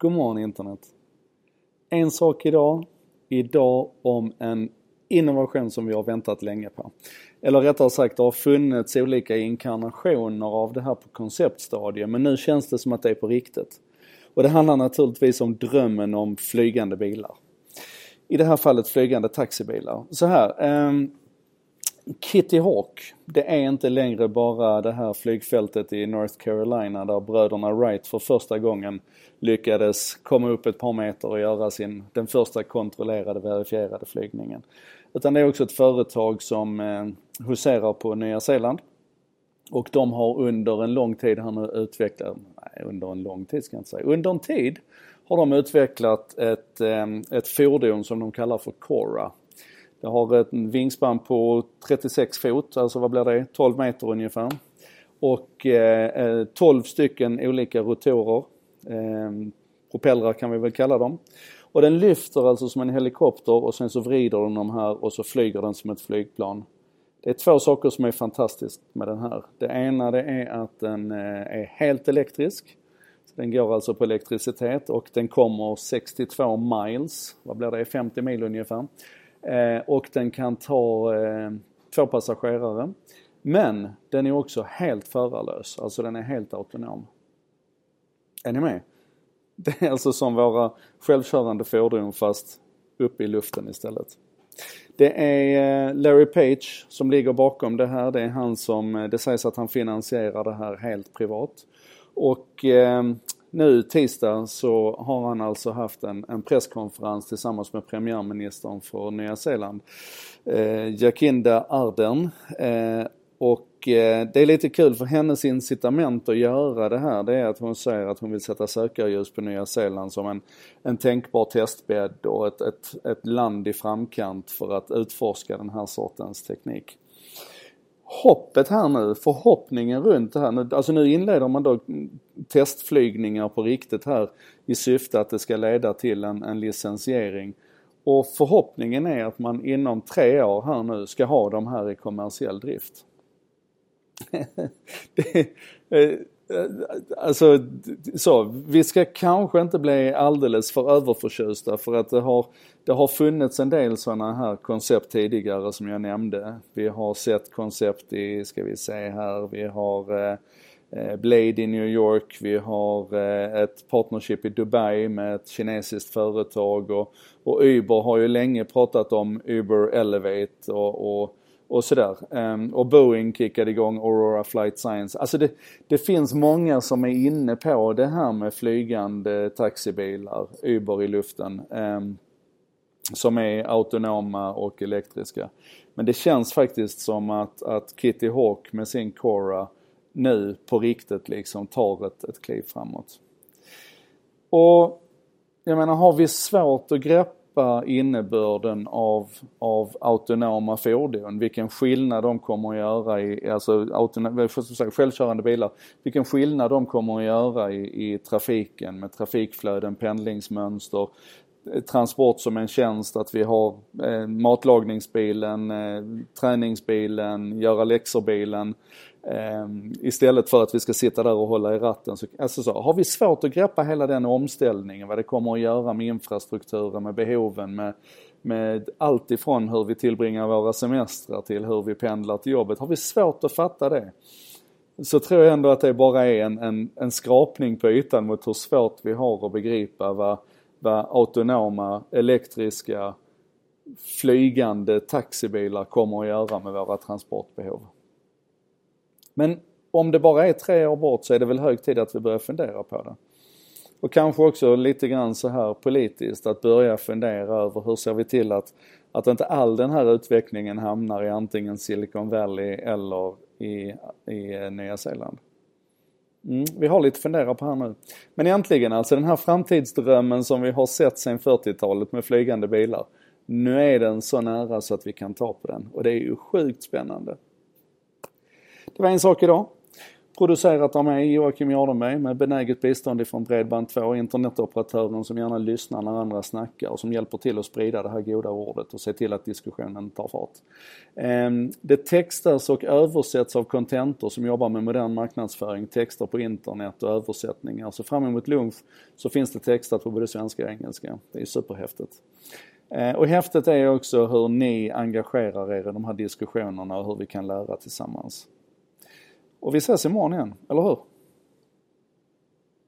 God morgon internet. En sak idag. Idag om en innovation som vi har väntat länge på. Eller rättare sagt, det har funnits olika inkarnationer av det här på konceptstadiet men nu känns det som att det är på riktigt. Och det handlar naturligtvis om drömmen om flygande bilar. I det här fallet flygande taxibilar. Så här, ehm, Kitty Hawk, det är inte längre bara det här flygfältet i North Carolina där bröderna Wright för första gången lyckades komma upp ett par meter och göra sin, den första kontrollerade verifierade flygningen. Utan det är också ett företag som eh, huserar på Nya Zeeland. Och de har under en lång tid här nu utvecklat, nej under en lång tid ska jag inte säga, under en tid har de utvecklat ett, eh, ett fordon som de kallar för Cora. Det har ett vingspann på 36 fot, alltså vad blir det? 12 meter ungefär. Och eh, eh 12 stycken olika rotorer. Eh, propellrar kan vi väl kalla dem. Och den lyfter alltså som en helikopter och sen så vrider den de här och så flyger den som ett flygplan. Det är två saker som är fantastiskt med den här. Det ena det är att den eh, är helt elektrisk. Den går alltså på elektricitet och den kommer 62 miles, vad blir det, 50 mil ungefär. Eh, och den kan ta eh, två passagerare. Men den är också helt förarlös, alltså den är helt autonom. Är ni med? Det är alltså som våra självkörande fordon fast uppe i luften istället. Det är eh, Larry Page som ligger bakom det här. Det är han som, eh, det sägs att han finansierar det här helt privat. Och eh, nu tisdag så har han alltså haft en, en presskonferens tillsammans med premiärministern för Nya Zeeland, eh, Jacinda Ardern. Eh, och eh, det är lite kul för hennes incitament att göra det här det är att hon säger att hon vill sätta sökarljus på Nya Zeeland som en, en tänkbar testbädd och ett, ett, ett land i framkant för att utforska den här sortens teknik hoppet här nu, förhoppningen runt det här. Nu, alltså nu inleder man då testflygningar på riktigt här i syfte att det ska leda till en, en licensiering. Och förhoppningen är att man inom tre år här nu ska ha de här i kommersiell drift. det, eh, Eh, alltså, så, vi ska kanske inte bli alldeles för överförtjusta för att det har, det har funnits en del sådana här koncept tidigare som jag nämnde. Vi har sett koncept i, ska vi se här, vi har eh, eh Blade i New York, vi har eh, ett partnership i Dubai med ett kinesiskt företag och, och Uber har ju länge pratat om Uber Elevate och, och och sådär. Um, och Boeing kickade igång Aurora Flight Science. Alltså det, det finns många som är inne på det här med flygande taxibilar, Uber i luften. Um, som är autonoma och elektriska. Men det känns faktiskt som att, att Kitty Hawk med sin Cora nu på riktigt liksom tar ett, ett kliv framåt. Och jag menar, har vi svårt att greppa greppa innebörden av, av autonoma fordon, vilken skillnad de kommer att göra i, alltså autonoma, självkörande bilar, vilken skillnad de kommer att göra i, i trafiken med trafikflöden, pendlingsmönster, transport som en tjänst, att vi har eh, matlagningsbilen, eh, träningsbilen, göra läxor-bilen. Eh, istället för att vi ska sitta där och hålla i ratten. Så, alltså så, har vi svårt att greppa hela den omställningen, vad det kommer att göra med infrastrukturen, med behoven, med, med allt ifrån hur vi tillbringar våra semestrar till hur vi pendlar till jobbet. Har vi svårt att fatta det? så tror jag ändå att det bara är en, en, en skrapning på ytan mot hur svårt vi har att begripa vad vad autonoma, elektriska, flygande taxibilar kommer att göra med våra transportbehov. Men om det bara är tre år bort så är det väl hög tid att vi börjar fundera på det. Och kanske också lite grann så här politiskt att börja fundera över hur ser vi till att, att inte all den här utvecklingen hamnar i antingen Silicon Valley eller i, i Nya Zeeland. Mm, vi har lite fundera på här nu. Men egentligen alltså den här framtidsdrömmen som vi har sett sedan 40-talet med flygande bilar. Nu är den så nära så att vi kan ta på den och det är ju sjukt spännande. Det var en sak idag. Producerat av mig, Joakim Jardenberg, med benäget bistånd ifrån Bredband2, internetoperatören som gärna lyssnar när andra snackar och som hjälper till att sprida det här goda ordet och se till att diskussionen tar fart. Ehm, det textas och översätts av Contentor som jobbar med modern marknadsföring, texter på internet och översättningar. Så fram emot lunch så finns det textat på både svenska och engelska. Det är superhäftigt. Ehm, och häftigt är också hur ni engagerar er i de här diskussionerna och hur vi kan lära tillsammans. Och vi ses imorgon igen, eller hur?